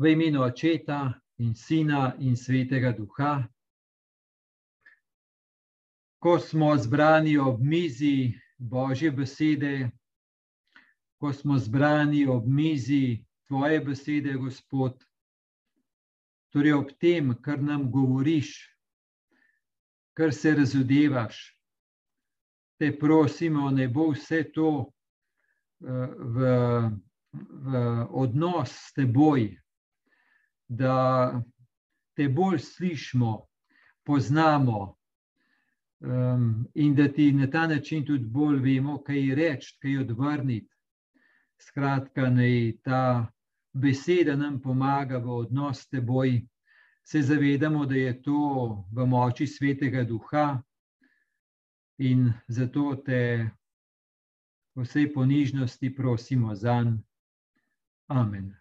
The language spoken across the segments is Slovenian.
v imenu Očeta in Sina in Svetega Duha. Ko smo zbrani ob mizi Božje besede, ko smo zbrani ob mizi Tvoje besede, Gospod, torej ob tem, kar nam govoriš, kar se razodevaš, te prosimo, ne bo vse to v, v odnos s teboj, da te bolj slišimo, poznamo um, in da ti na ta način tudi bolj vemo, kaj reči, kaj odvrniti. Skratka, naj ta beseda nam pomaga v odnos s teboj. Se zavedamo, da je to v moči svetega duha, in zato te vsej ponižnosti prosimo za njim. Amen.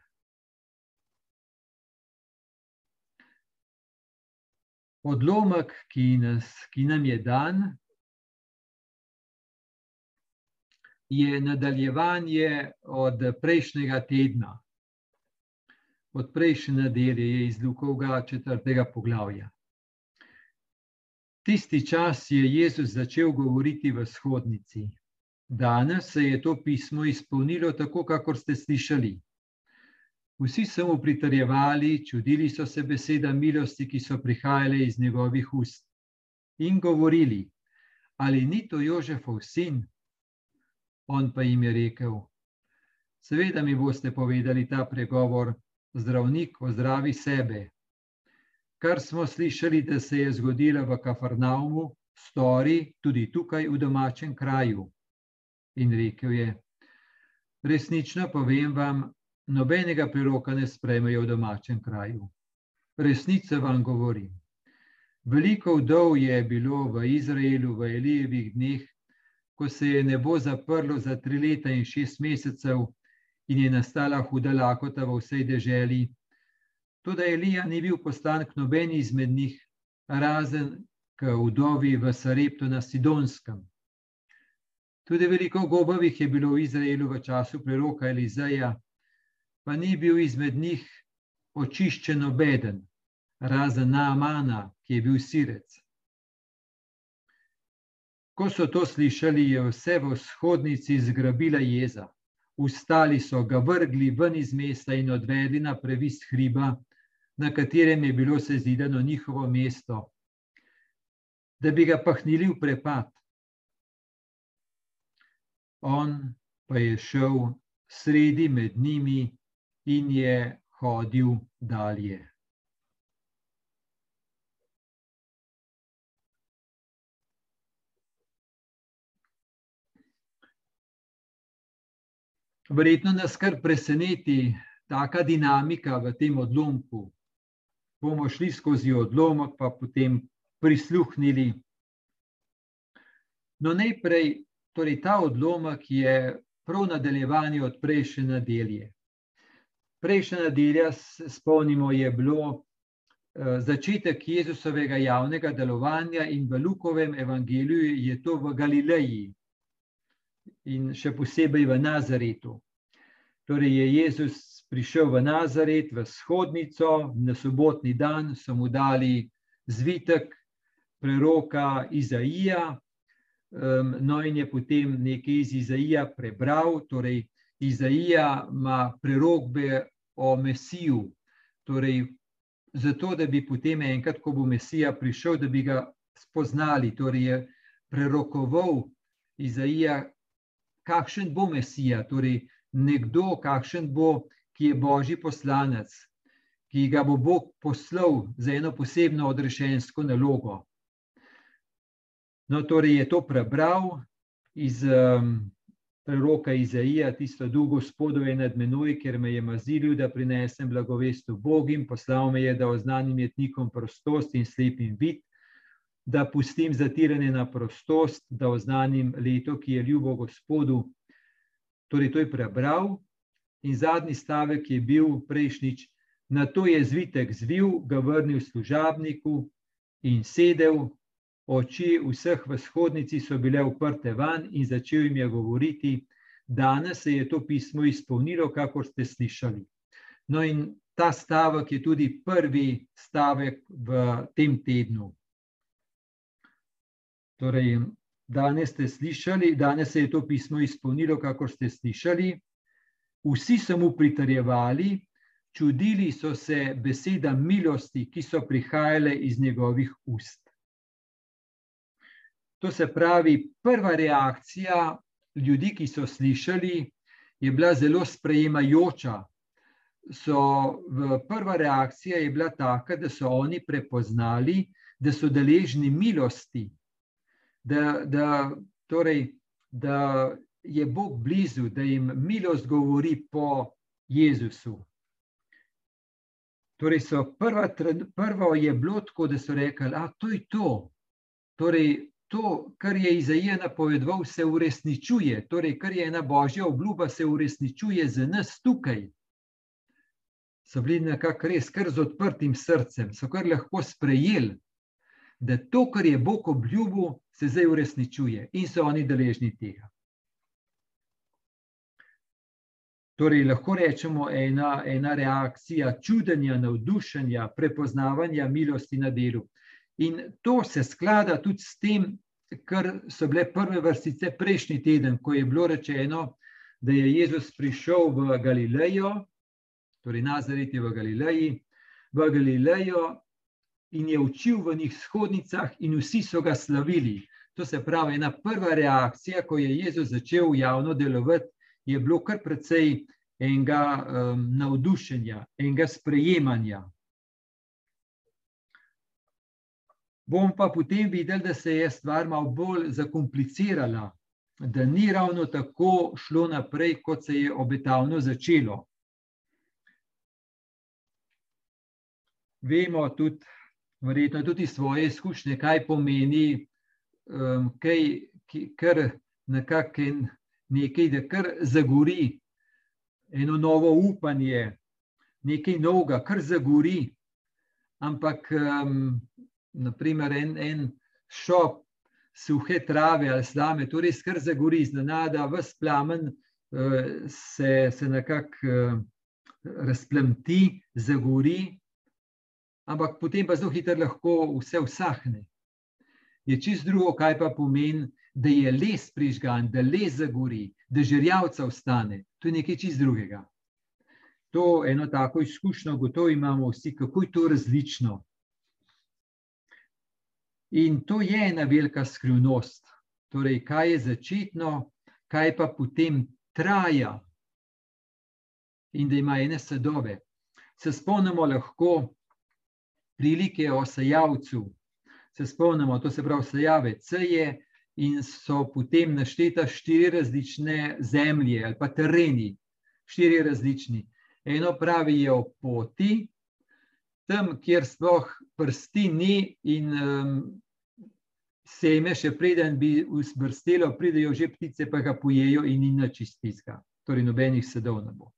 Odlomek, ki, nas, ki nam je dan, je nadaljevanje od prejšnjega tedna, od prejšnje nedelje iz Lukovega četrtega poglavja. Tisti čas je Jezus začel govoriti v shodnici. Danes se je to pismo izpolnilo tako, kakor ste slišali. Vsi so mu pritrjevali, čudili so se beseda milosti, ki so prihajale iz njegovih ust in govorili, ali ni to Jožefov sin? On pa jim je rekel, seveda mi boste povedali ta pregovor, zdravnik ozdravi sebe. Kar smo slišali, da se je zgodilo v Kafarnaumu, stori tudi tukaj v domačem kraju. In rekel je, resnično povem vam, nobenega priroka ne sprejmejo v domačem kraju. Resnice vam govorim. Veliko vdov je bilo v Izraelu v Elijevih dneh, ko se je nebo zaprlo za tri leta in šest mesecev in je nastala huda lakota v vsej deželi. Tudi Elija ni bil poslan k nobeni izmed njih, razen k vdovi v Sareptu na Sidonskem. Tudi veliko gobovih je bilo v Izraelu v času preroka Elizeja, pa ni bil izmed njih očiščen nobeden, razen Naamana, ki je bil sirec. Ko so to slišali, je vse v vzhodnici zgrabila jeza. Ustali so ga vrgli ven iz mesta in odvedli na previs hriba, na katerem je bilo sezidano njihovo mesto, da bi ga pahnili v prepad. On pa je šel sredi med njimi in je hodil dalje. Verjetno nas kar preseneti taka dinamika v tem odlomku. Bomo šli skozi odlomek, pa potem prisluhnili. No, najprej, torej ta odlomek je prav nadaljevanje od prejšnje nedelje. Prejšnja nedelja, spomnimo, je bilo uh, začetek Jezusovega javnega delovanja in v Lukovem evangeliju je to v Galileji in še posebej v Nazaretu. Torej je Jezus prišel v Nazaret, v shodnico, na sobotni dan so mu dali zvitek preroka Izaija, um, no in je potem nekaj iz Izaija prebral, torej Izaija ima prerogbe o Mesiju, torej zato, da bi potem enkrat, ko bo Mesija prišel, da bi ga spoznali, torej je prerokoval Izaija, kakšen bo Mesija, torej nekdo, kakšen bo, ki je Božji poslanec, ki ga bo Bog poslal za eno posebno odrešensko nalogo. No, torej je to prebral iz um, preroka Izaija, tisto duh gospodov je nad menoj, ker me je mazilil, da prinesem blagovest v Bogim, poslal me je, da oznanim jetnikom prostost in slepim vid, da pustim zatiranje na prostost, da oznanim leto, ki je ljubo gospodu. Torej, to je prebral in zadnji stavek je bil prejšnjič, na to je zvitek zvil, ga vrnil služabniku in sedel, Oči vseh v shodnici so bile uprte van in začel jim je govoriti, danes se je to pismo izpolnilo, kakor ste slišali. No, in ta stavek je tudi prvi stavek v tem tednu. Torej, danes ste slišali, danes se je to pismo izpolnilo, kako ste slišali. Vsi so mu pritrjevali, čudili so se beseda milosti, ki so prihajale iz njegovih ust. To se pravi, prva reakcija ljudi, ki so slišali, je bila zelo sprejemajoča. So, prva reakcija je bila taka, da so oni prepoznali, da so deležni milosti, da, da, torej, da je Bog blizu, da jim milost govori po Jezusu. Torej, prva, prvo je bilo tako, da so rekli, da to je to. Torej, to, kar je Izaija napovedoval, se uresničuje. Torej, kar je ena božja obljuba, se uresničuje za nas tukaj. So bili nekako res, kar z odprtim srcem, so kar lahko sprejeli, da to, kar je Bog obljubil, se zdaj uresničuje in so oni deležni tega. Torej, lahko rečemo, ena, ena reakcija čudenja, navdušenja, prepoznavanja milosti na delu. In to se sklada tudi s tem, kar so bile prve vrstice prejšnji teden, ko je bilo rečeno, da je Jezus prišel v Galilejo, torej Nazaret je v Galileji, v Galilejo in je učil v njih shodnicah, in vsi so ga slavili. To se pravi, ena prva reakcija, ko je Jezus začel javno delovati, je bilo kar precej enega um, navdušenja, enega sprejemanja. Bom pa potem videl, da se je stvar malo bolj zakomplicirala, da ni ravno tako šlo naprej, kot se je obetavno začelo. Vemo tudi, verjetno tudi svoje izkušnje, kaj pomeni um, kaj, ki, kar nekako nekaj, da kar zagori, eno novo upanje, nekaj novega, kar zagori. Ampak, um, naprimer, en, en šop suhe trave ali slame, to res kar zagori, znana, vse plamen uh, se, se nekako uh, razplamti, zagori. Ampak potem pa zelo hitro lahko vse usahne je čist drugo, kaj pa pomeni, da je les prižgan, da les zagori, da žrljavca ostane. To je nekaj čist drugega. To eno tako izkušnjo, gotovo imamo vsi, kako je to različno. In to je ena velika skrivnost. Torej, kaj je začetno, kaj pa potem traja, in da ima ene sadove. Se spomnimo lahko prilike o sajavcu, se spomnimo, to se pravi, sejave C-je in so potem našteta štiri različne zemlje ali pa tereni, štiri različni. Eno pravi je o poti, tam, kjer sploh prsti ni in um, seme, še preden bi vzbrstelo, pridejo že ptice, pa ga pojejo in ni načistica. Torej, nobenih sedov ne bo.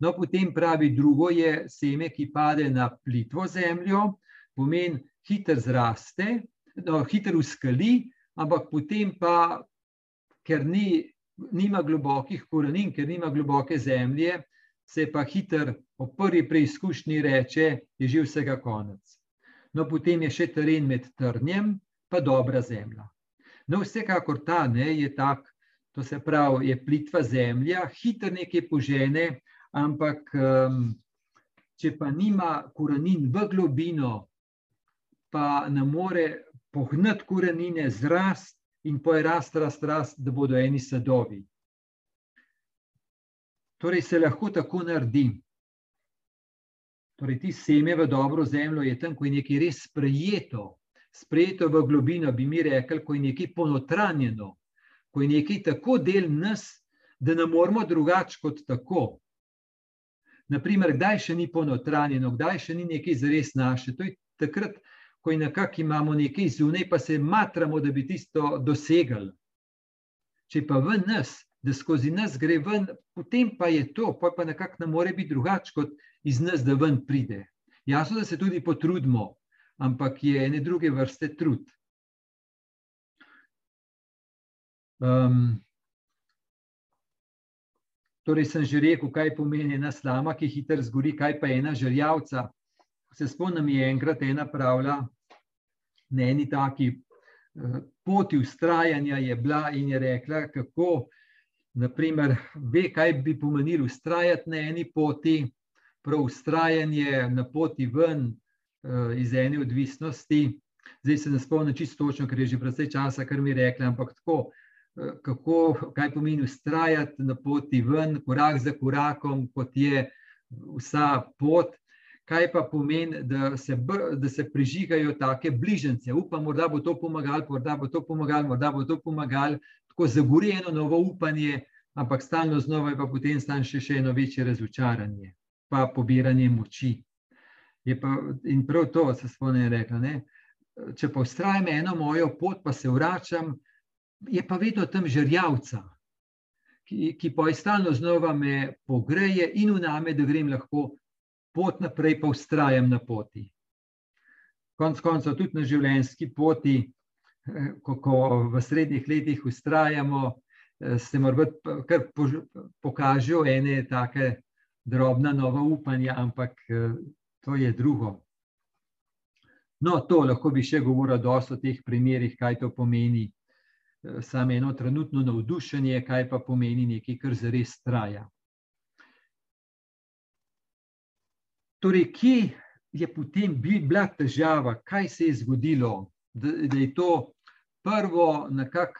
No, potem pravi drugo je seme, ki pade na plitvo zemljo, pomeni, hiter zraste, no, hiter uskali, ampak potem pa, ker ni, nima globokih korenin, ker nima globoke zemlje, se pa hiter po prvi preizkušnji reče, je že vsega konec. No, potem je še teren med trnjem, pa dobra zemlja. No, vsekakor ta ne je tak, to se pravi, je plitva zemlja, hiter nekaj požene, ampak um, če pa nima korenin v globino, pa ne more pohnati korenine, zrast in pojerast, rast, rast, da bodo eni sadovi. Torej, se lahko tako naredi. Torej, ti seme v dobro zemljo je tam, ko je nekaj res sprejeto, sprejeto v globino, bi mi rekli, ko je nekaj ponotranjeno, ko je nekaj tako del nas, da ne moramo drugače kot tako. Naprimer, kdaj še ni ponotranjeno, kdaj še ni nekaj zares naše. To je takrat, ko nekako imamo nekaj zunaj, pa se matramo, da bi tisto dosegli. Če pa v nas, da skozi nas gre ven, potem pa je to, pa, pa nekako ne more biti drugače kot iz nas, da ven pride. Jasno, da se tudi potrudimo, ampak je ene druge vrste trud. Um, Torej, sem že rekel, kaj pomeni ena slama, ki hitro zgori, kaj pa ena žrljavca. Se spomnim, je enkrat ena pravila, na eni taki eh, poti ustrajanja je bila in je rekla, kako naprimer, ve, kaj bi pomenilo ustrajati na eni poti, prav ustrajanje na poti ven eh, iz ene odvisnosti. Zdaj se ne spomnim čisto točno, ker je že precej časa, kar mi je rekla, ampak tako, Eh, kako, kaj pomeni ustrajati na poti ven, korak za korakom, kot je vsa pot. Kaj pa pomeni, da se, da se prižigajo take bližnjice? Upam, da bo to pomagalo, morda bo to pomagalo, morda bo to pomagalo, tako zagorjeno novo upanje, ampak stalno znova je pa potem stan še, še eno večje razočaranje, pa pobiranje moči. Pa, in prav to se spomnim rekla. Ne? Če pa ustrajam eno mojo pot, pa se vračam, je pa vedno tam žrljavca, ki, ki pa je stalno znova me pogreje in uname, da grem lahko pot naprej, pa ustrajam na poti. Konec koncev, tudi na življenjski poti, ko, ko v srednjih letih ustrajamo, eh, se morda kar pokažejo ene take drobna nova upanja, ampak eh, to je drugo. No, to lahko bi še govoril dosto o teh primerih, kaj to pomeni samo eno trenutno navdušenje, kaj pa pomeni nekaj, kar zares traja. Torej, kje je potem bila težava, kaj se je zgodilo, da, da je to prvo, nekak,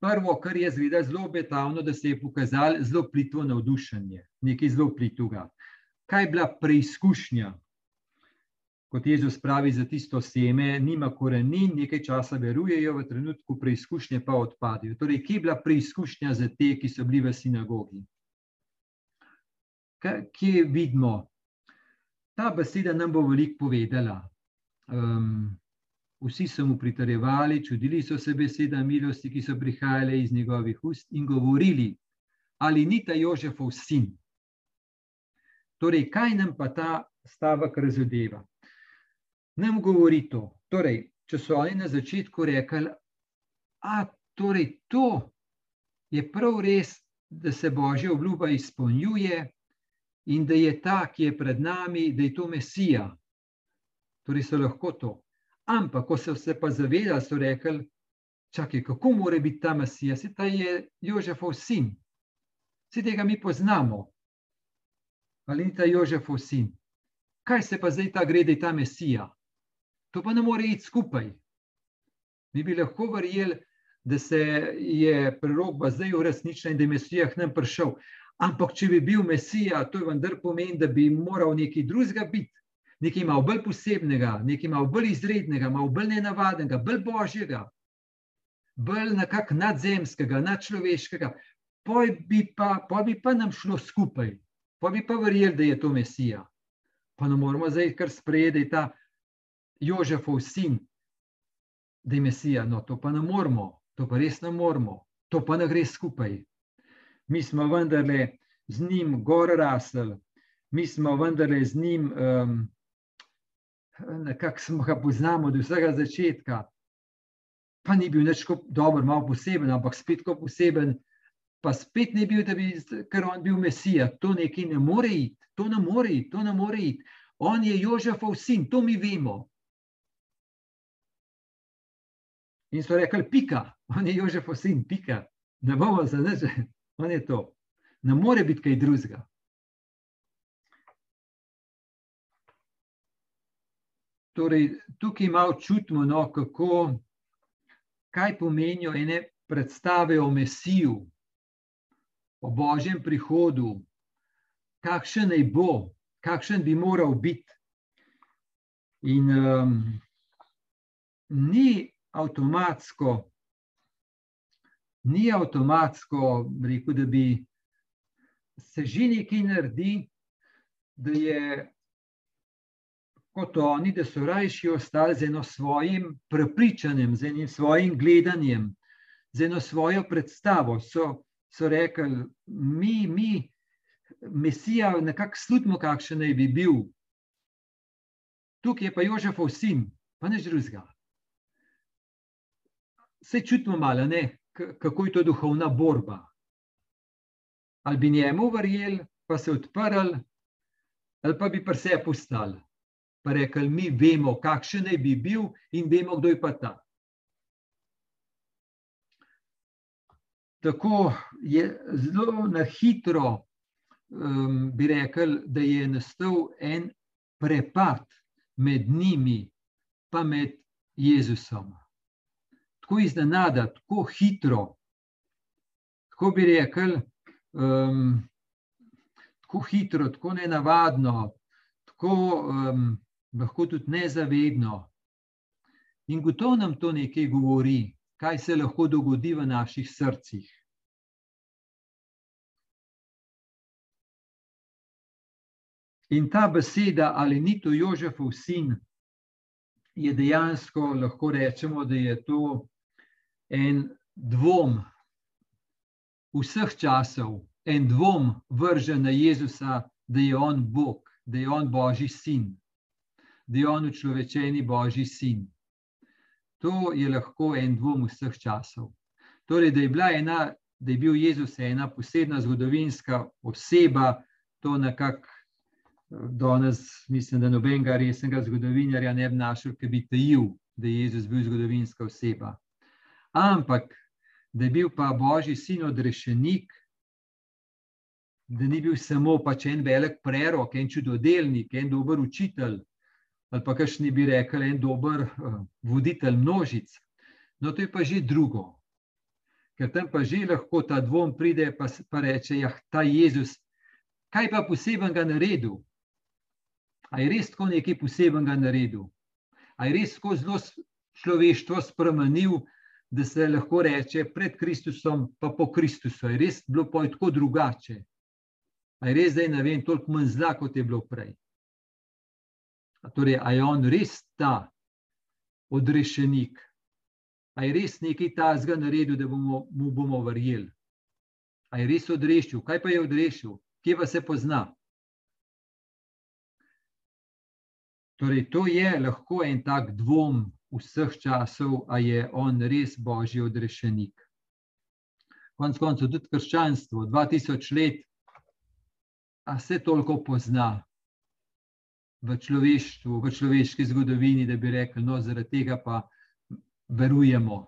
prvo, kar je zvedel zelo obetavno, da se je pokazalo zelo plitvo navdušenje, nekaj zelo plitvoga. Kaj je bila preizkušnja kot Jezus pravi za tisto seme, nima korenin, nekaj časa verujejo, v trenutku preizkušnje pa odpadajo. Torej, kje je bila preizkušnja za te, ki so bili v sinagogi? Kje vidimo? Ta beseda nam bo veliko povedala. Um, vsi so mu pritarjevali, čudili so se beseda milosti, ki so prihajale iz njegovih ust in govorili, ali ni ta Jožefov sin. Torej, kaj nam pa ta stavek razodeva? nam govori to. Torej, če so oni na začetku rekli, da torej to je prav res, da se božja obljuba izpolnjuje in da je ta, ki je pred nami, da je to Mesija. Torej, so lahko to. Ampak, ko so se pa zavedali, so rekli, čakaj, kako more biti ta Mesija, se ta je Jožefov sin. Vsi tega mi poznamo. Ali ni ta Jožefov sin? Kaj se pa zdaj ta gre, da je ta Mesija? To pa ne more iti skupaj. Mi bi lahko verjeli, da se je prerogba zdaj uresničila in da je Mesija k nam prišel. Ampak, če bi bil Mesija, to vendar pomeni, da bi moral nekaj drugega biti, nekaj malo bolj posebnega, nekaj malo bolj izrednega, malo bolj nenavadnega, bolj božjega, bolj nekako nadzemskega, nadčloveškega. Poj bi, pa, poj bi pa nam šlo skupaj, poj bi pa verjeli, da je to Mesija. Pa ne moramo zdaj kar sprejeti, da je ta Jožefov sin, da je Mesija. No, to pa ne moramo, to pa res ne moramo, to pa ne gre skupaj. Mi smo vendarle z njim gor rasli, mi smo vendarle z njim, um, nekako smo ga poznamo do vsega začetka. Pa ni bil nič dobro, malo poseben, ampak spet tako poseben. Pa spet ni bil, da bi ker on bil Mesija. To nekaj ne more iti, to ne more iti, to ne more iti. On je Jožefov sin, to mi vemo. In so rekli, pika, on je Jožef sin, pika, ne bomo za nič, on je to. Ne more biti kaj drugega. Torej, tukaj malo čutimo, no, kako, kaj pomenijo ene predstave o Mesiju, o Božjem prihodu, kakšen naj bo, kakšen bi moral biti. In um, ni avtomatsko, ni avtomatsko, rekel, da bi se že nekaj naredi, da je kot oni, da so rajši ostali z eno svojim prepričanjem, z enim svojim gledanjem, z eno svojo predstavo. So, so rekli, mi, mi, Mesija, nekako slutimo, kakšen naj bi bil. Tukaj je pa Jožefov sin, pa neč drugega se čutimo malo, ne? kako je to duhovna borba. ali bi njemu verjeli, pa se odprli, ali pa bi pri sebi postali. Pa rekli, mi vemo, kakšen naj bi bil, in vemo, kdo je pa ta. Tako je zelo na hitro, um, bi rekel, da je nastal en prepad med njimi, pa med Jezusom. Tako iznenada, tako hitro, tako bi rekel, um, tako hitro, tako nenavadno, tako um, lahko tudi nezavedno. In gotovo nam to nekaj govori, kaj se lahko dogodi v naših srcih. In ta beseda, ali ni to Jožefov sin, je dejansko lahko rečemo, da je to en dvom vseh časov, en dvom vržen na Jezusa, da je on Bog, da je on Božji sin, da je on učlovečeni Božji sin. To je lahko en dvom vseh časov. Torej, da je, ena, da je bil Jezus ena posebna zgodovinska oseba, to nekako danes mislim, da nobenega resnega zgodovinarja ne bi našel, ki bi tajil, da je Jezus bil zgodovinska oseba. Ampak, da je bil pa Božji sin odrešenik, da ni bil samo pač en velik prerok, en čudodelnik, en dober učitelj, ali pa kar ni bi rekel, en dober uh, voditelj množic. No, to je pa že drugo. Ker tam pa že lahko ta dvom pride, pa, pa reče: Ja, ta Jezus, kaj pa posebnega naredil? A je res tako nekaj posebnega naredil? A je res tako zelo človeštvo spremenil, da se lahko reče pred Kristusom, pa po Kristusu? Je res bilo pa tako drugače? A je res zdaj ne vem, toliko manj zla, kot je bilo prej? Torej, a je on res ta odrešenik? A je res nekaj tazga naredil, da bomo, mu bomo verjeli? A je res odrešil? Kaj pa je odrešil? Kje pa se pozna? Torej, to je lahko en tak dvom vseh časov, ali je on res božji odrešenik. Konec koncev, tudi krščanstvo, 2000 let, a se toliko pozna v človeštvu, v človeški zgodovini, da bi rekli, no, zaradi tega pa verujemo.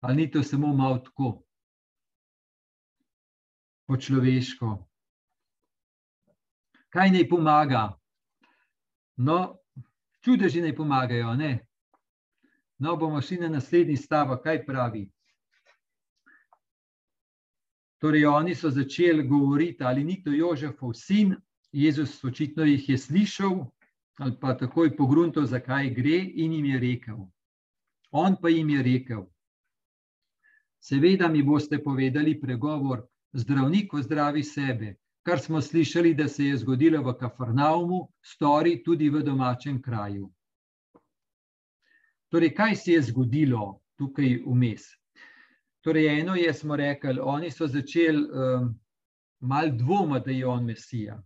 Ali ni to samo malo tako, po človeško? Kaj naj pomaga? No, čudeži ne pomagajo. Ne? No, bomo šli na naslednji stavek, kaj pravi. Torej, oni so začeli govoriti, ali ni to Jožefov sin, Jezus očitno jih je slišal, ali pa takoj pogrunto, zakaj gre, in jim je rekel. On pa jim je rekel: Seveda mi boste povedali pregovor, zdravnik zdravi sebe, kar smo slišali, da se je zgodilo v Kafarnaumu, stori tudi v domačem kraju. Torej, kaj se je zgodilo tukaj vmes? Torej, eno je, smo rekli, oni so začeli um, mal dvoma, da je on Mesija.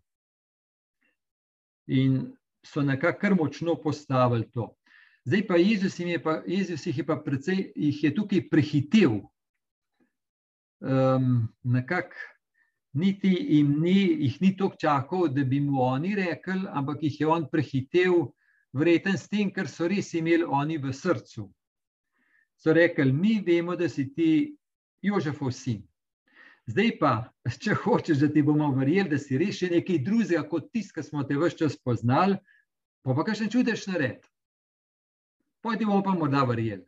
In so nekako močno postavili to. Zdaj pa Jezus, je pa, Jezus jih je pa precej, jih je tukaj prehitel. Um, nekako niti jim ni, jih ni toliko čakal, da bi mu oni rekli, ampak jih je on prehitev, vreten s tem, kar so res imeli oni v srcu. So rekli, mi vemo, da si ti Jožefov sin. Zdaj pa, če hočeš, da ti bomo verjeli, da si res še nekaj drugega kot tisti, ki smo te vse čas poznali, pa pa kaj še čudeš nared. Pojdi bomo pa morda verjeli.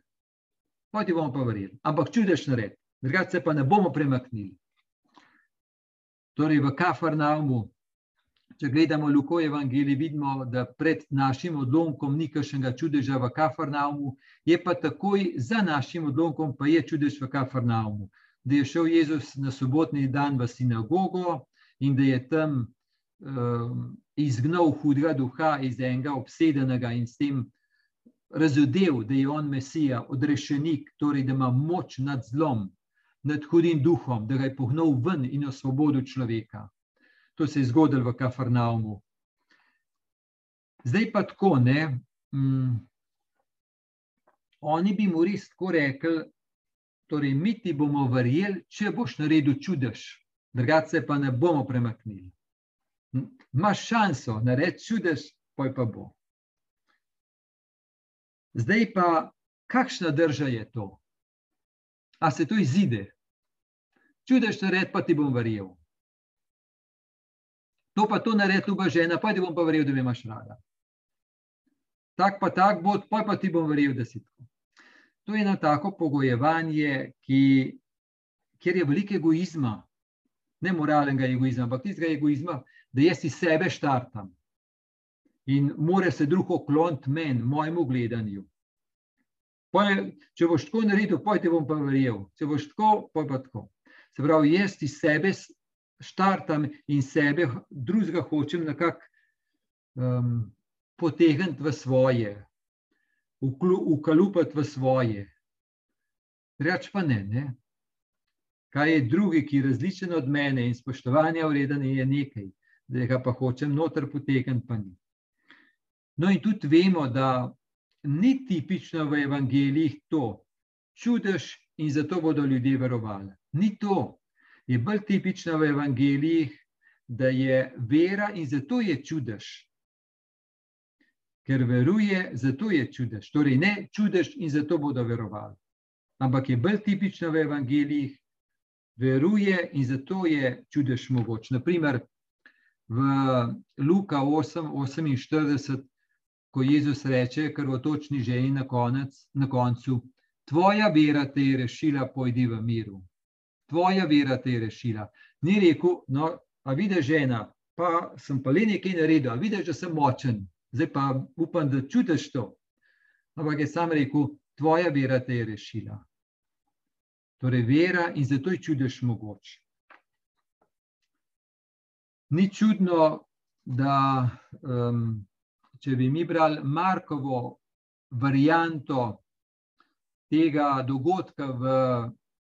Pojdi bomo pa verjeli. Ampak čudeš nared. Drugače pa ne bomo premaknili. Torej, v Kafarnaumu, če gledamo Luko Evangelij, vidimo, da pred našim odlomkom ni kakšnega čudeža v Kafarnaumu, je pa takoj za našim odlomkom, pa je čudež v Kafarnaumu. Da je šel Jezus na sobotni dan v sinagogo in da je tam um, izgnal hudega duha iz enega obsedenega in s tem razodel, da je on Mesija, odrešenik, torej da ima moč nad zlom, nad hudim duhom, da ga je pognal ven in osvobodil človeka. To se je zgodilo v Kafarnaumu. Zdaj pa tako, ne. Mm, oni bi mu res tako rekli, torej mi ti bomo verjeli, če boš naredil čudež, drugače pa ne bomo premaknili. Imaš šanso narediti čudež, poj pa bo. Zdaj pa, kakšna drža je to? A se to izide? Čudež narediti, pa ti bom verjel. To pa to naredi ljuba žena, pa ti bom pa verjel, da me imaš rada. Tak pa tak bo, pa pa ti bom verjel, da si tako. To je eno tako pogojevanje, ki, kjer je veliko egoizma, ne moralnega egoizma, ampak tistega egoizma, da jaz iz sebe štartam in mora se drug okloniti meni, mojemu gledanju. Je, če boš tako naredil, ti bom pa verjel. Če boš tako, pa pa tako. Se pravi, jaz iz sebe štartam in sebe drugega hočem nekako um, potegniti v svoje, ukalupati v svoje. Reč pa ne, ne. Kaj je drugi, ki je različen od mene in spoštovanja vreden je nekaj, da ga pa hočem noter potegniti, pa ni. No in tudi vemo, da ni tipično v evangelijih to, čudež in zato bodo ljudje verovali. Ni to. Je bolj tipično v evangelijih, da je vera in zato je čudež. Ker veruje, zato je čudež. Torej, ne čudež in zato bodo verovali. Ampak je bolj tipično v evangelijih, veruje in zato je čudež mogoč. Naprimer, v Luka 8, 48, ko Jezus reče, ker v točni ženi na, na koncu, tvoja vera te je rešila, pojdi v miru. Tvoja vera te je rešila. Ni rekel, no, a vidiš žena, pa sem pa le nekaj naredil, a vidiš, da sem močen, zdaj pa upam, da čutiš to. Ampak je sam rekel, tvoja vera te je rešila. Torej, vera in zato je čudež mogoč. Ni čudno, da um, če bi mi brali Markovo varianto tega dogodka v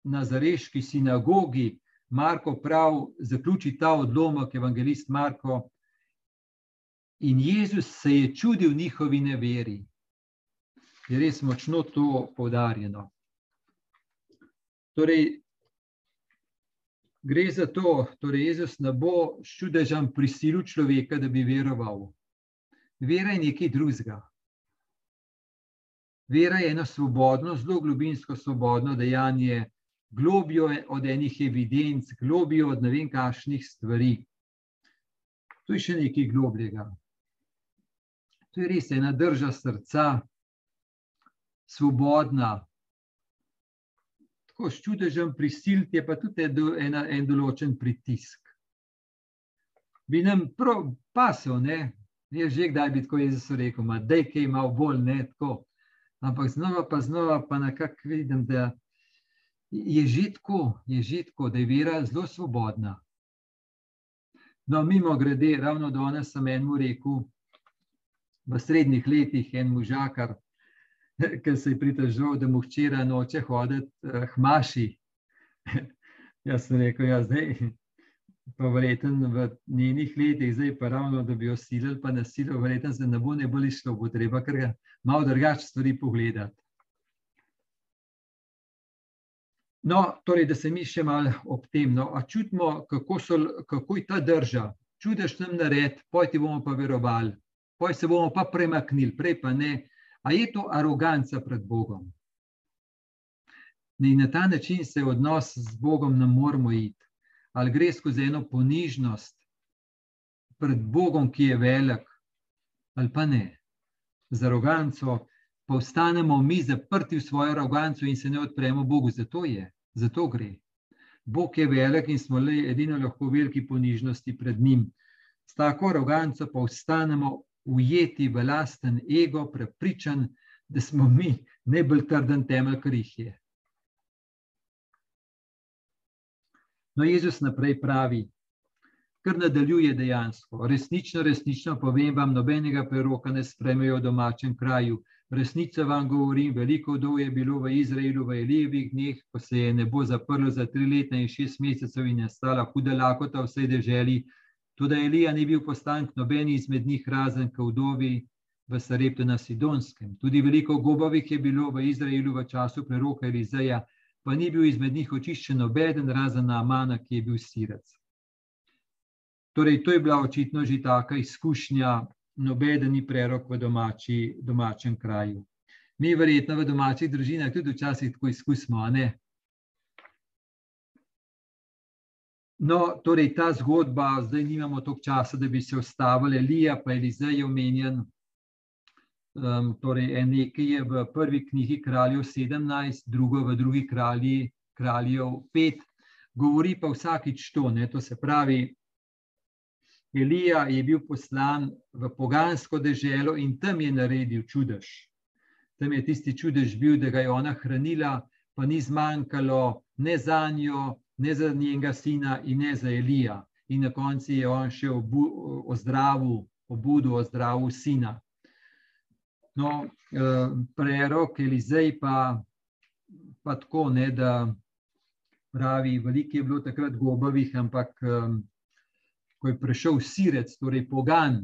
Nazareški sinagogi, Marko prav zaključi ta odlomek, evangelist Marko, In Jezus se je čudil njihovi neveri. Je res močno to poudarjeno. Torej, gre za to, da torej Jezus ne bo s čudežem prisilil človeka, da bi veroval. Vera je nekaj drugega. Vera je eno svobodno, zelo globinsko svobodno dejanje, globijo od enih evidenc, globijo od ne vem, kakšnih stvari. To je še nekaj globljega. To je res ena drža srca, svobodna. Tako s čudežem prisiliti je pa tudi ena, en določen pritisk. Bi nam pasel, ne? Je že kdaj bi tako Jezus rekel, da je kaj malo bolj, ne tako. Ampak znova pa znova pa nekako vidim, da je že tako, je že tako, da je vera zelo svobodna. No, mimo grede, ravno danes sem enemu rekel, v srednjih letih en možakar, ki se je pritožil, da mu včeraj noče hoditi, uh, hmaši. Jaz sem rekel, ja, zdaj, pa verjeten v njenih letih, zdaj pa ravno, da bi jo silili, pa nasilil, verjeten se ne bo ne bolj išlo, bo treba kar malo drugače stvari pogledati. No, torej, da se mi še malo ob tem, no, a čutimo, kako, so, kako je ta drža, čudež nam nared, pojti bomo pa verovali poj se bomo pa premaknili, prej pa ne. A je to aroganca pred Bogom? In na ta način se odnos z Bogom ne moramo iti. Ali gre skozi eno ponižnost pred Bogom, ki je velik, ali pa ne. Z aroganco pa ostanemo mi zaprti v svojo aroganco in se ne odpremo Bogu. Zato je, zato gre. Bog je velik in smo le edino lahko v veliki ponižnosti pred njim. S tako aroganco pa ostanemo ujeti v lasten ego, prepričan, da smo mi najbolj trden temelj, kar jih je. No, Jezus naprej pravi, kar nadaljuje dejansko. Resnično, resnično povem vam, nobenega preroka ne spremejo v domačem kraju. Resnico vam govorim, veliko vdov je bilo v Izraelu v Elijevih dneh, ko se je nebo zaprlo za tri leta in šest mesecev in je stala huda lakota v vsej deželi, Tudi Elija ni bil postank nobeni izmed njih, razen kavdovi v Sareptu na Sidonskem. Tudi veliko gobovih je bilo v Izraelu v času preroka Elizeja, pa ni bil izmed njih očiščen nobeden, razen na Amana, ki je bil sirec. Torej, to je bila očitno že taka izkušnja, nobeden ni prerok v domači, domačem kraju. Mi, verjetno, v domačih družinah tudi včasih tako izkusimo, ne? No, torej, ta zgodba, zdaj nimamo toliko časa, da bi se ustavili, Elija, pa Elizej je omenjen. Um, torej, nekaj je v prvi knjigi Kraljev 17, drugo v drugi kralji, Kraljev 5, govori pa vsakič to. Ne, to se pravi, Elija je bil poslan v pogansko deželo in tam je naredil čudež. Tam je tisti čudež bil, da ga je ona hranila, pa ni zmanjkalo ne za njo, ne za njenega sina in ne za Elija. In na koncu je on še ozdravil, obudil ozdravil sina. No, eh, prerok Elizej pa, pa tako, ne, da pravi, veliko je bilo takrat gobavih, ampak um, ko je prišel sirec, torej pogan,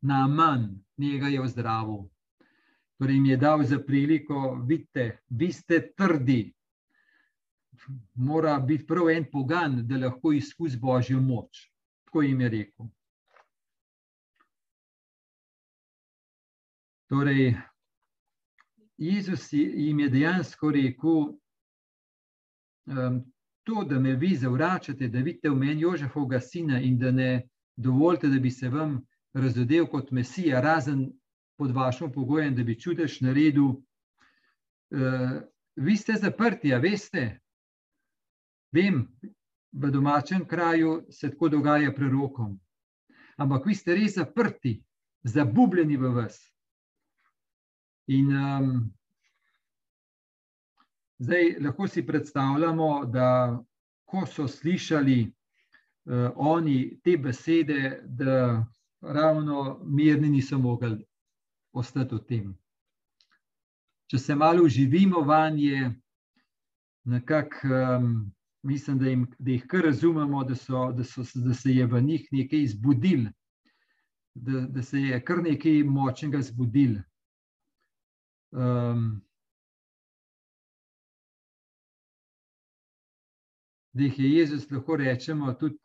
na manj, njega je ozdravil. Torej jim je dal za priliko, vidite, vi ste trdi. Mora biti prav en pogan, da lahko izkusi božjo moč. Tako jim je rekel. Torej, Jezus jim je dejansko rekel, um, to, da me vi zavračate, da vidite v meni Jožefovega sina in da ne dovolite, da bi se vam razodel kot Mesija, razen pod vašim pogojem, da bi čudež naredil. Uh, vi ste zaprti, a veste? Vem, v domačem kraju se tako dogaja prerokom. Ampak vi ste res zaprti, zabubljeni v vas. In um, zdaj lahko si predstavljamo, da ko so slišali uh, oni te besede, da ravno mirni niso mogli ostati v tem. Če se malo uživimo vanje, nekako um, mislim, da, jim, da jih kar razumemo, da, so, da, so, da se je v njih nekaj zbudil, da, da se je kar nekaj močnega zbudil. Um, da jih je Jezus, lahko rečemo, tudi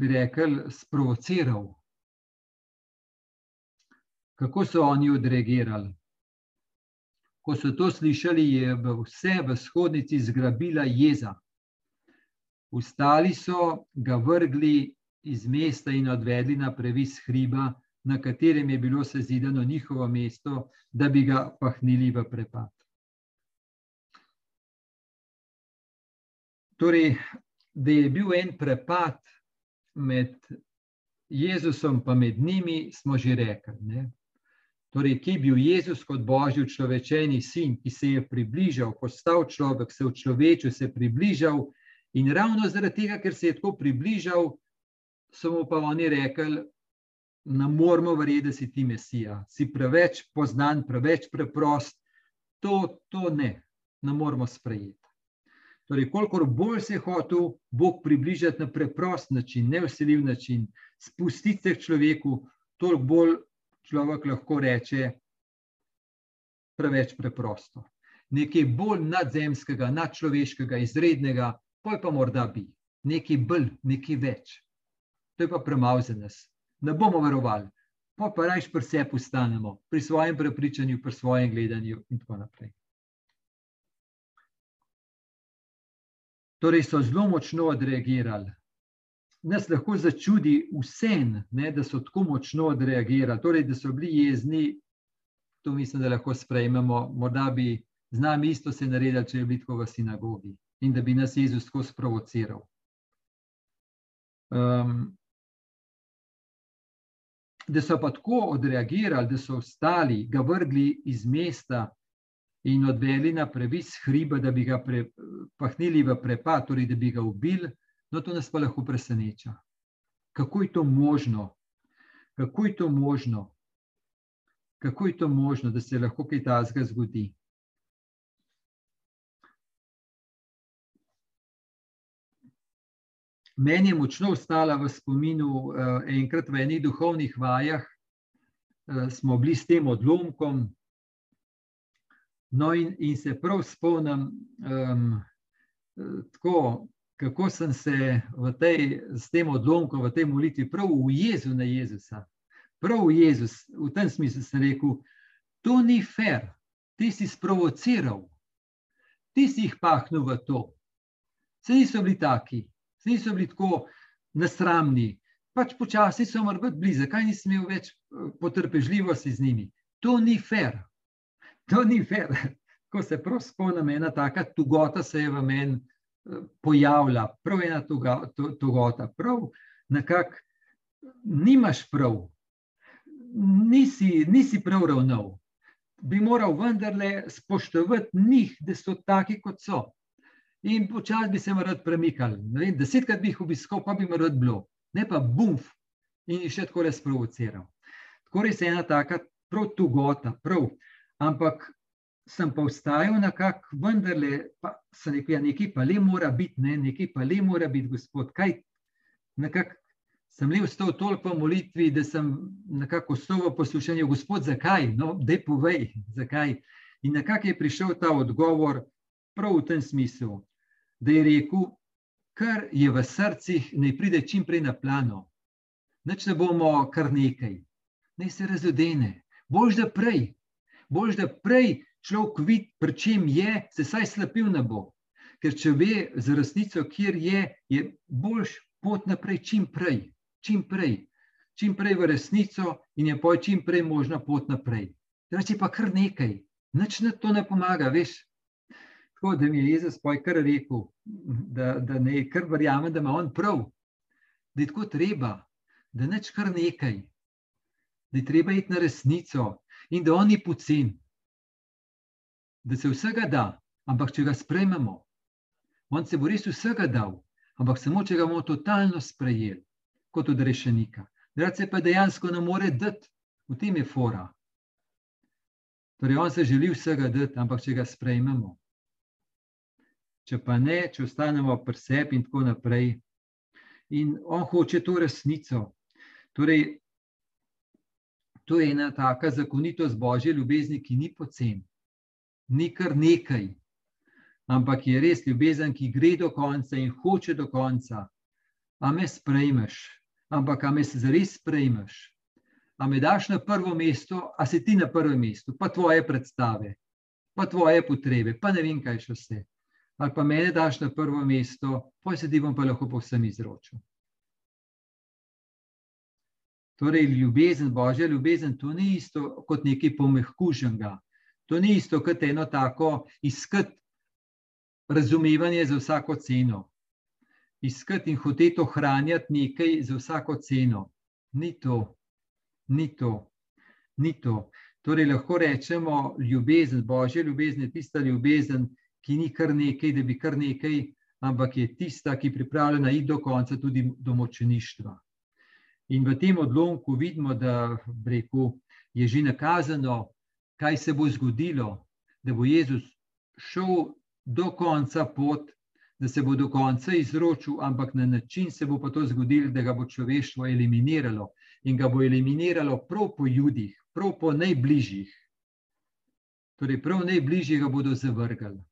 bi rekel, sprovociral. Kako so oni odreagirali? Ko so to slišali, je vse v shodnici zgrabila jeza. Ustali so ga vrgli iz mesta in odvedli na previs hriba, na katerem je bilo sezidano njihovo mesto, da bi ga pahnili v prepad. Torej, da je bil en prepad med Jezusom in med njimi, smo že rekli. Ne? Torej, ki je bil Jezus kot božji človečeni sin, ki se je približal, postal človek, se v človeku je približal, in ravno zaradi tega, ker se je tako približal, so mu pa oni rekli, ne moramo verjeti, da si ti Mesija, si preveč poznan, preveč preprost. To, to ne, ne moramo sprejeti. Torej, kolikor bolj se je hotel Bog približati na preprost način, ne vseljiv način, spustiti se k človeku, toliko bolj človek lahko reče, preveč preprosto. Nekaj bolj nadzemskega, nadčloveškega, izrednega, je pa morda bi, nekaj bolj, nekaj več. To je pa premalo za nas ne bomo verovali, pa pa rajš pri sebi ustanemo, pri svojem prepričanju, pri svojem gledanju in tako naprej. Torej so zelo močno odreagirali. Nas lahko začudi vsem, da so tako močno odreagirali, torej, da so bili jezni, to mislim, da lahko sprejmemo, morda bi z nami isto se naredili, če je bilo tako v sinagogi in da bi nas Jezus tako sprovociral. Um, da so pa tako odreagirali, da so ostali, ga vrgli iz mesta in odveli na previs hriba, da bi ga pre, pahnili v prepad, torej da bi ga ubili, no to nas pa lahko preseneča. Kako je to možno? Kako je to možno? Kako je to možno, da se lahko kaj takega zgodi? Meni je močno ostala v spominu, eh, enkrat v enih duhovnih vajah eh, smo bili s tem odlomkom. No, in, in se prav spomnim, um, tako, kako sem se v tej, s tem odlomkom, v tej molitvi, prav ujezel na Jezusa. Prav v Jezus, v tem smislu sem rekel, to ni fair, ti si sprovociral, ti si jih pahnil v to. Vse niso bili taki, niso bili tako nasramni, pač počasi so morali biti blizu, zakaj nisem imel več eh, potrpežljivosti z njimi. To ni fair, to ni fair. Ko se prav spomnim, ena taka tugota se je v meni eh, pojavila, prav ena tugota, prav nekako nimaš prav, nisi, nisi prav ravnal. Bi moral vendarle spoštovati njih, da so taki, kot so. In počasi bi se mi rad premikal. Desetkrat bi jih obiskal, pa bi mi rad bilo ne pa bumf in še tako res provociral. Tako res je ena taka prav tugota, prav. Ampak sem pa vstajal nekako, vendarle, pa sem rekel, ja, nekaj pa le mora biti, ne, nekaj pa le mora biti, gospod. Kaj, nekako sem le vstal toliko v molitvi, da sem nekako vstal v poslušanju, gospod, zakaj? No, dej povej, zakaj. In nekako je prišel ta odgovor prav v tem smislu, da je rekel, kar je v srcih, ne pride čim prej na plano. Neč ne bomo kar nekaj, naj se razodene. Bož da prej, bož da prej človek vidi, pri čem je, se saj slepil ne bo. Ker če ve za resnico, kjer je, je boljš pot naprej čim prej, čim prej, čim prej v resnico in je poj čim prej možna pot naprej. Reči pa kar nekaj, nič na to ne pomaga, veš, Tako da mi je Jezus poj kar rekel, da, da ne kar verjamem, da ima on prav, da je tako treba, da neč kar nekaj, da je treba iti na resnico in da on ni pocen, da se vsega da, ampak če ga sprejmemo, on se bo res vsega dal, ampak samo če ga bomo totalno sprejeli, kot od rešenika. Rad se pa dejansko ne more dati, v tem je fora. Torej, on se želi vsega dati, ampak če ga sprejmemo če pa ne, če ostanemo pri sebi in tako naprej. In on hoče to resnico. Torej, to je ena taka zakonitost božje ljubezni, ki ni pocen, ni kar nekaj, ampak je res ljubezen, ki gre do konca in hoče do konca. A me sprejmeš, ampak a me zares sprejmeš. A me daš na prvo mesto, a si ti na prvem mestu, pa tvoje predstave, pa tvoje potrebe, pa ne vem, kaj še vse ali pa mene daš na prvo mesto, pa se ti bom pa lahko povsem izročil. Torej, ljubezen, božja ljubezen, to ni isto kot nekaj pomehkuženega. To ni isto kot eno tako iskati razumevanje za vsako ceno. Iskati in hoteti ohranjati nekaj za vsako ceno. Ni to, ni to, ni to. Torej, lahko rečemo, ljubezen, božja ljubezen je tista ljubezen, ki ni kar nekaj, da bi kar nekaj, ampak je tista, ki je pripravljena iti do konca, tudi do močništva. In v tem odlomku vidimo, da reku, je že nakazano, kaj se bo zgodilo, da bo Jezus šel do konca pot, da se bo do konca izročil, ampak na način se bo pa to zgodilo, da ga bo človeštvo eliminiralo in ga bo eliminiralo prav po ljudih, prav po najbližjih. Torej, prav najbližjih ga bodo zavrgali.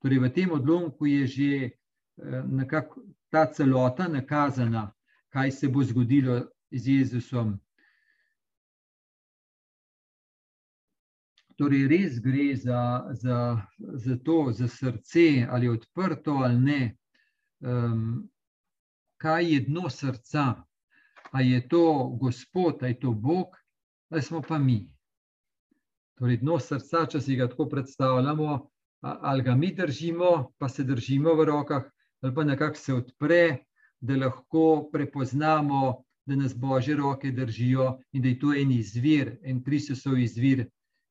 Torej, v tem odlomku je že eh, ta celota nakazana, kaj se bo zgodilo z Jezusom. Torej, res gre za, za, za to, za srce, ali je odprto ali ne. Um, kaj je dno srca? Ali je to Gospod, ali je to Bog, ali smo pa mi? Torej, dno srca, če si ga tako predstavljamo, ali ga mi držimo, pa se držimo v rokah, ali pa nekako se odpre, da lahko prepoznamo, da nas božje roke držijo in da je to en izvir, en Kristusov izvir,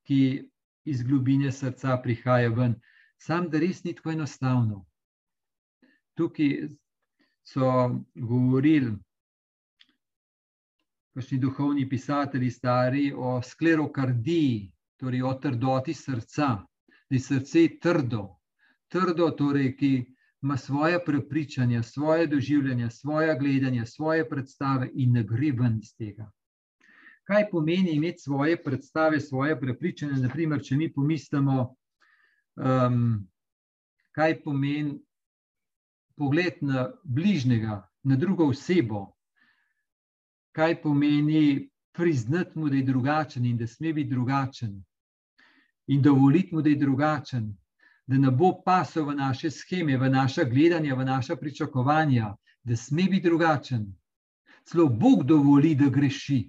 ki iz globine srca prihaja ven. Sam, da res ni tako enostavno. Tukaj so govorili. Kakšni duhovni pisatelji, stari o sklerokardiji, torej o trdoti srca da je srce trdo, trdo, torej, ki ima svoje prepričanja, svoje doživljanja, svoje gledanja, svoje predstave in ne gre ven iz tega. kaj pomeni imeti svoje predstave, svoje prepričanje. Naprimer, če mi pomislimo, um, kaj pomeni pogled na bližnjega, na drugo osebo, kaj pomeni priznati mu, da je drugačen in da sme biti drugačen, in dovoliti mu, da je drugačen, da ne bo pasel v naše scheme, v naša gledanja, v naša pričakovanja, da sme biti drugačen. Celo Bog dovoli, da greši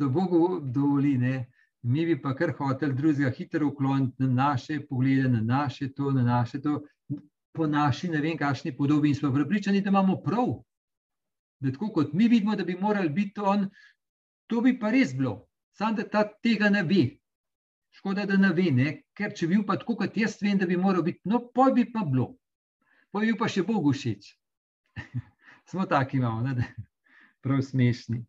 celo Bogu dovoli, ne? mi bi pa kar hoteli drugega hitro ukloniti na naše poglede, na naše to, na naše to, po naši ne vem, kakšni podobi in smo pripričani, da imamo prav. Da tako kot mi vidimo, da bi morali biti on, to bi pa res bilo, samo da ta tega ne ve. Škoda, da ne ve, ne? ker če bi bil pa tako, kot jaz vem, da bi moral biti, no, pa bi pa bilo, pa bi pa še Bogu všeč. Smo taki malo, ne? prav smešni.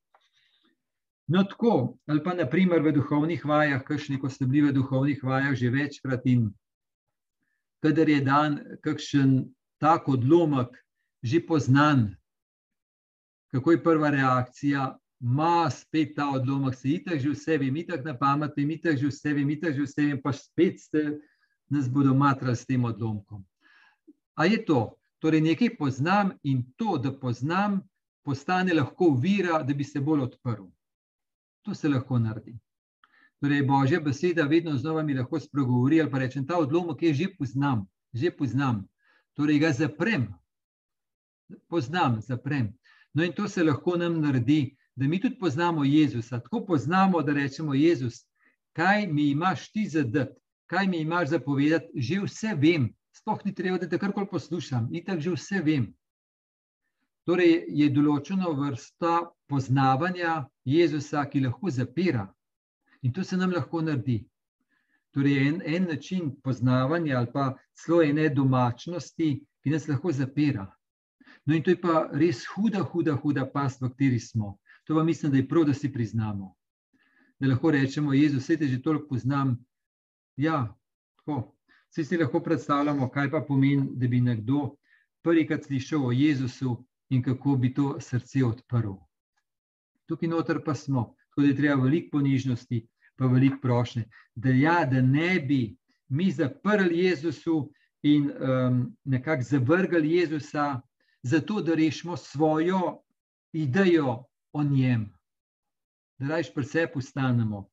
No, tako, ali pa naprimer v duhovnih vajah, kakšni, ko ste bili v duhovnih vajah že večkrat in kadar je dan kakšen tak odlomek, že poznan, kako je prva reakcija, ma spet ta odlomek, se itak že vse vem, itak na pamet, itak že vse vem, itak že vse vem, pa spet ste nas bodo matrali s tem odlomkom. A je to? Torej nekaj poznam in to, da poznam, postane lahko vira, da bi se bolj odprl. To se lahko naredi. Torej, Božja beseda vedno znova mi lahko spregovori ali pa rečem, ta odlomek je že poznam, že poznam. Torej, ga zaprem. Poznam, zaprem. No, in to se lahko nam naredi, da mi tudi poznamo Jezusa. Tako poznamo, da rečemo Jezus, kaj mi imaš ti zadati, kaj mi imaš zapovedati, že vse vem. Sploh ni treba, da te karkoli poslušam, in tako že vse vem. Torej, je določena vrsta poznavanja Jezusa, ki lahko zapira. In to se nam lahko naredi. Torej, en, en način poznavanja ali pa celo ene domačnosti, ki nas lahko zapira. No, in to je pa res huda, huda, huda past, v kateri smo. To pa mislim, da je prav, da si priznamo. Da lahko rečemo, Jezus, vse te že toliko poznam. Ja, tako. Vsi si lahko predstavljamo, kaj pa pomeni, da bi nekdo prvikrat slišal o Jezusu, in kako bi to srce odprl. Tukaj noter pa smo, tako da je treba veliko ponižnosti, pa veliko prošnje, da, ja, da ne bi mi zaprli Jezusu in um, nekako zavrgli Jezusa, zato da rešimo svojo idejo o njem, da rajš pri sebi ustanemo.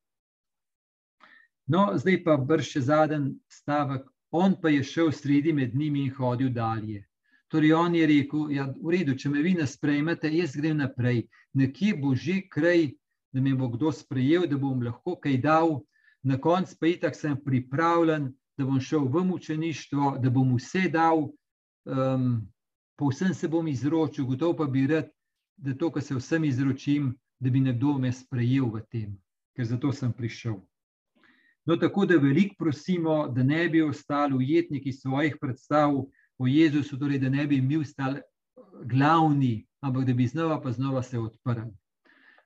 No, zdaj pa brž še zadnji stavek. On pa je šel sredi med njimi in hodil dalje. Torej, on je rekel, ja, v redu, če me vi ne sprejmete, jaz grem naprej. Nekje bo že kraj, da me bo kdo sprejel, da bom lahko kaj dal, na koncu pa itak sem pripravljen, da bom šel v mučeništvo, da bom vse dal, um, povsem se bom izročil, gotovo pa bi rad, da to, kar se vsem izročim, da bi nekdo me sprejel v tem, ker zato sem prišel. No, tako da veliko prosimo, da ne bi ostali ujetniki svojih predstav, o Jezusu, torej, da ne bi mi ostali glavni, ampak da bi znova pa znova se odprli.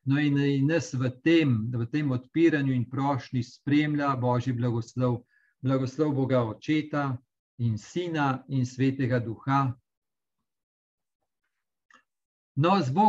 No, in, in nas v tem, v tem odpiranju in prošnji spremlja Božji blagoslov, blagoslov Boga Očeta in Sina in Svetega Duha. No, z Bogom.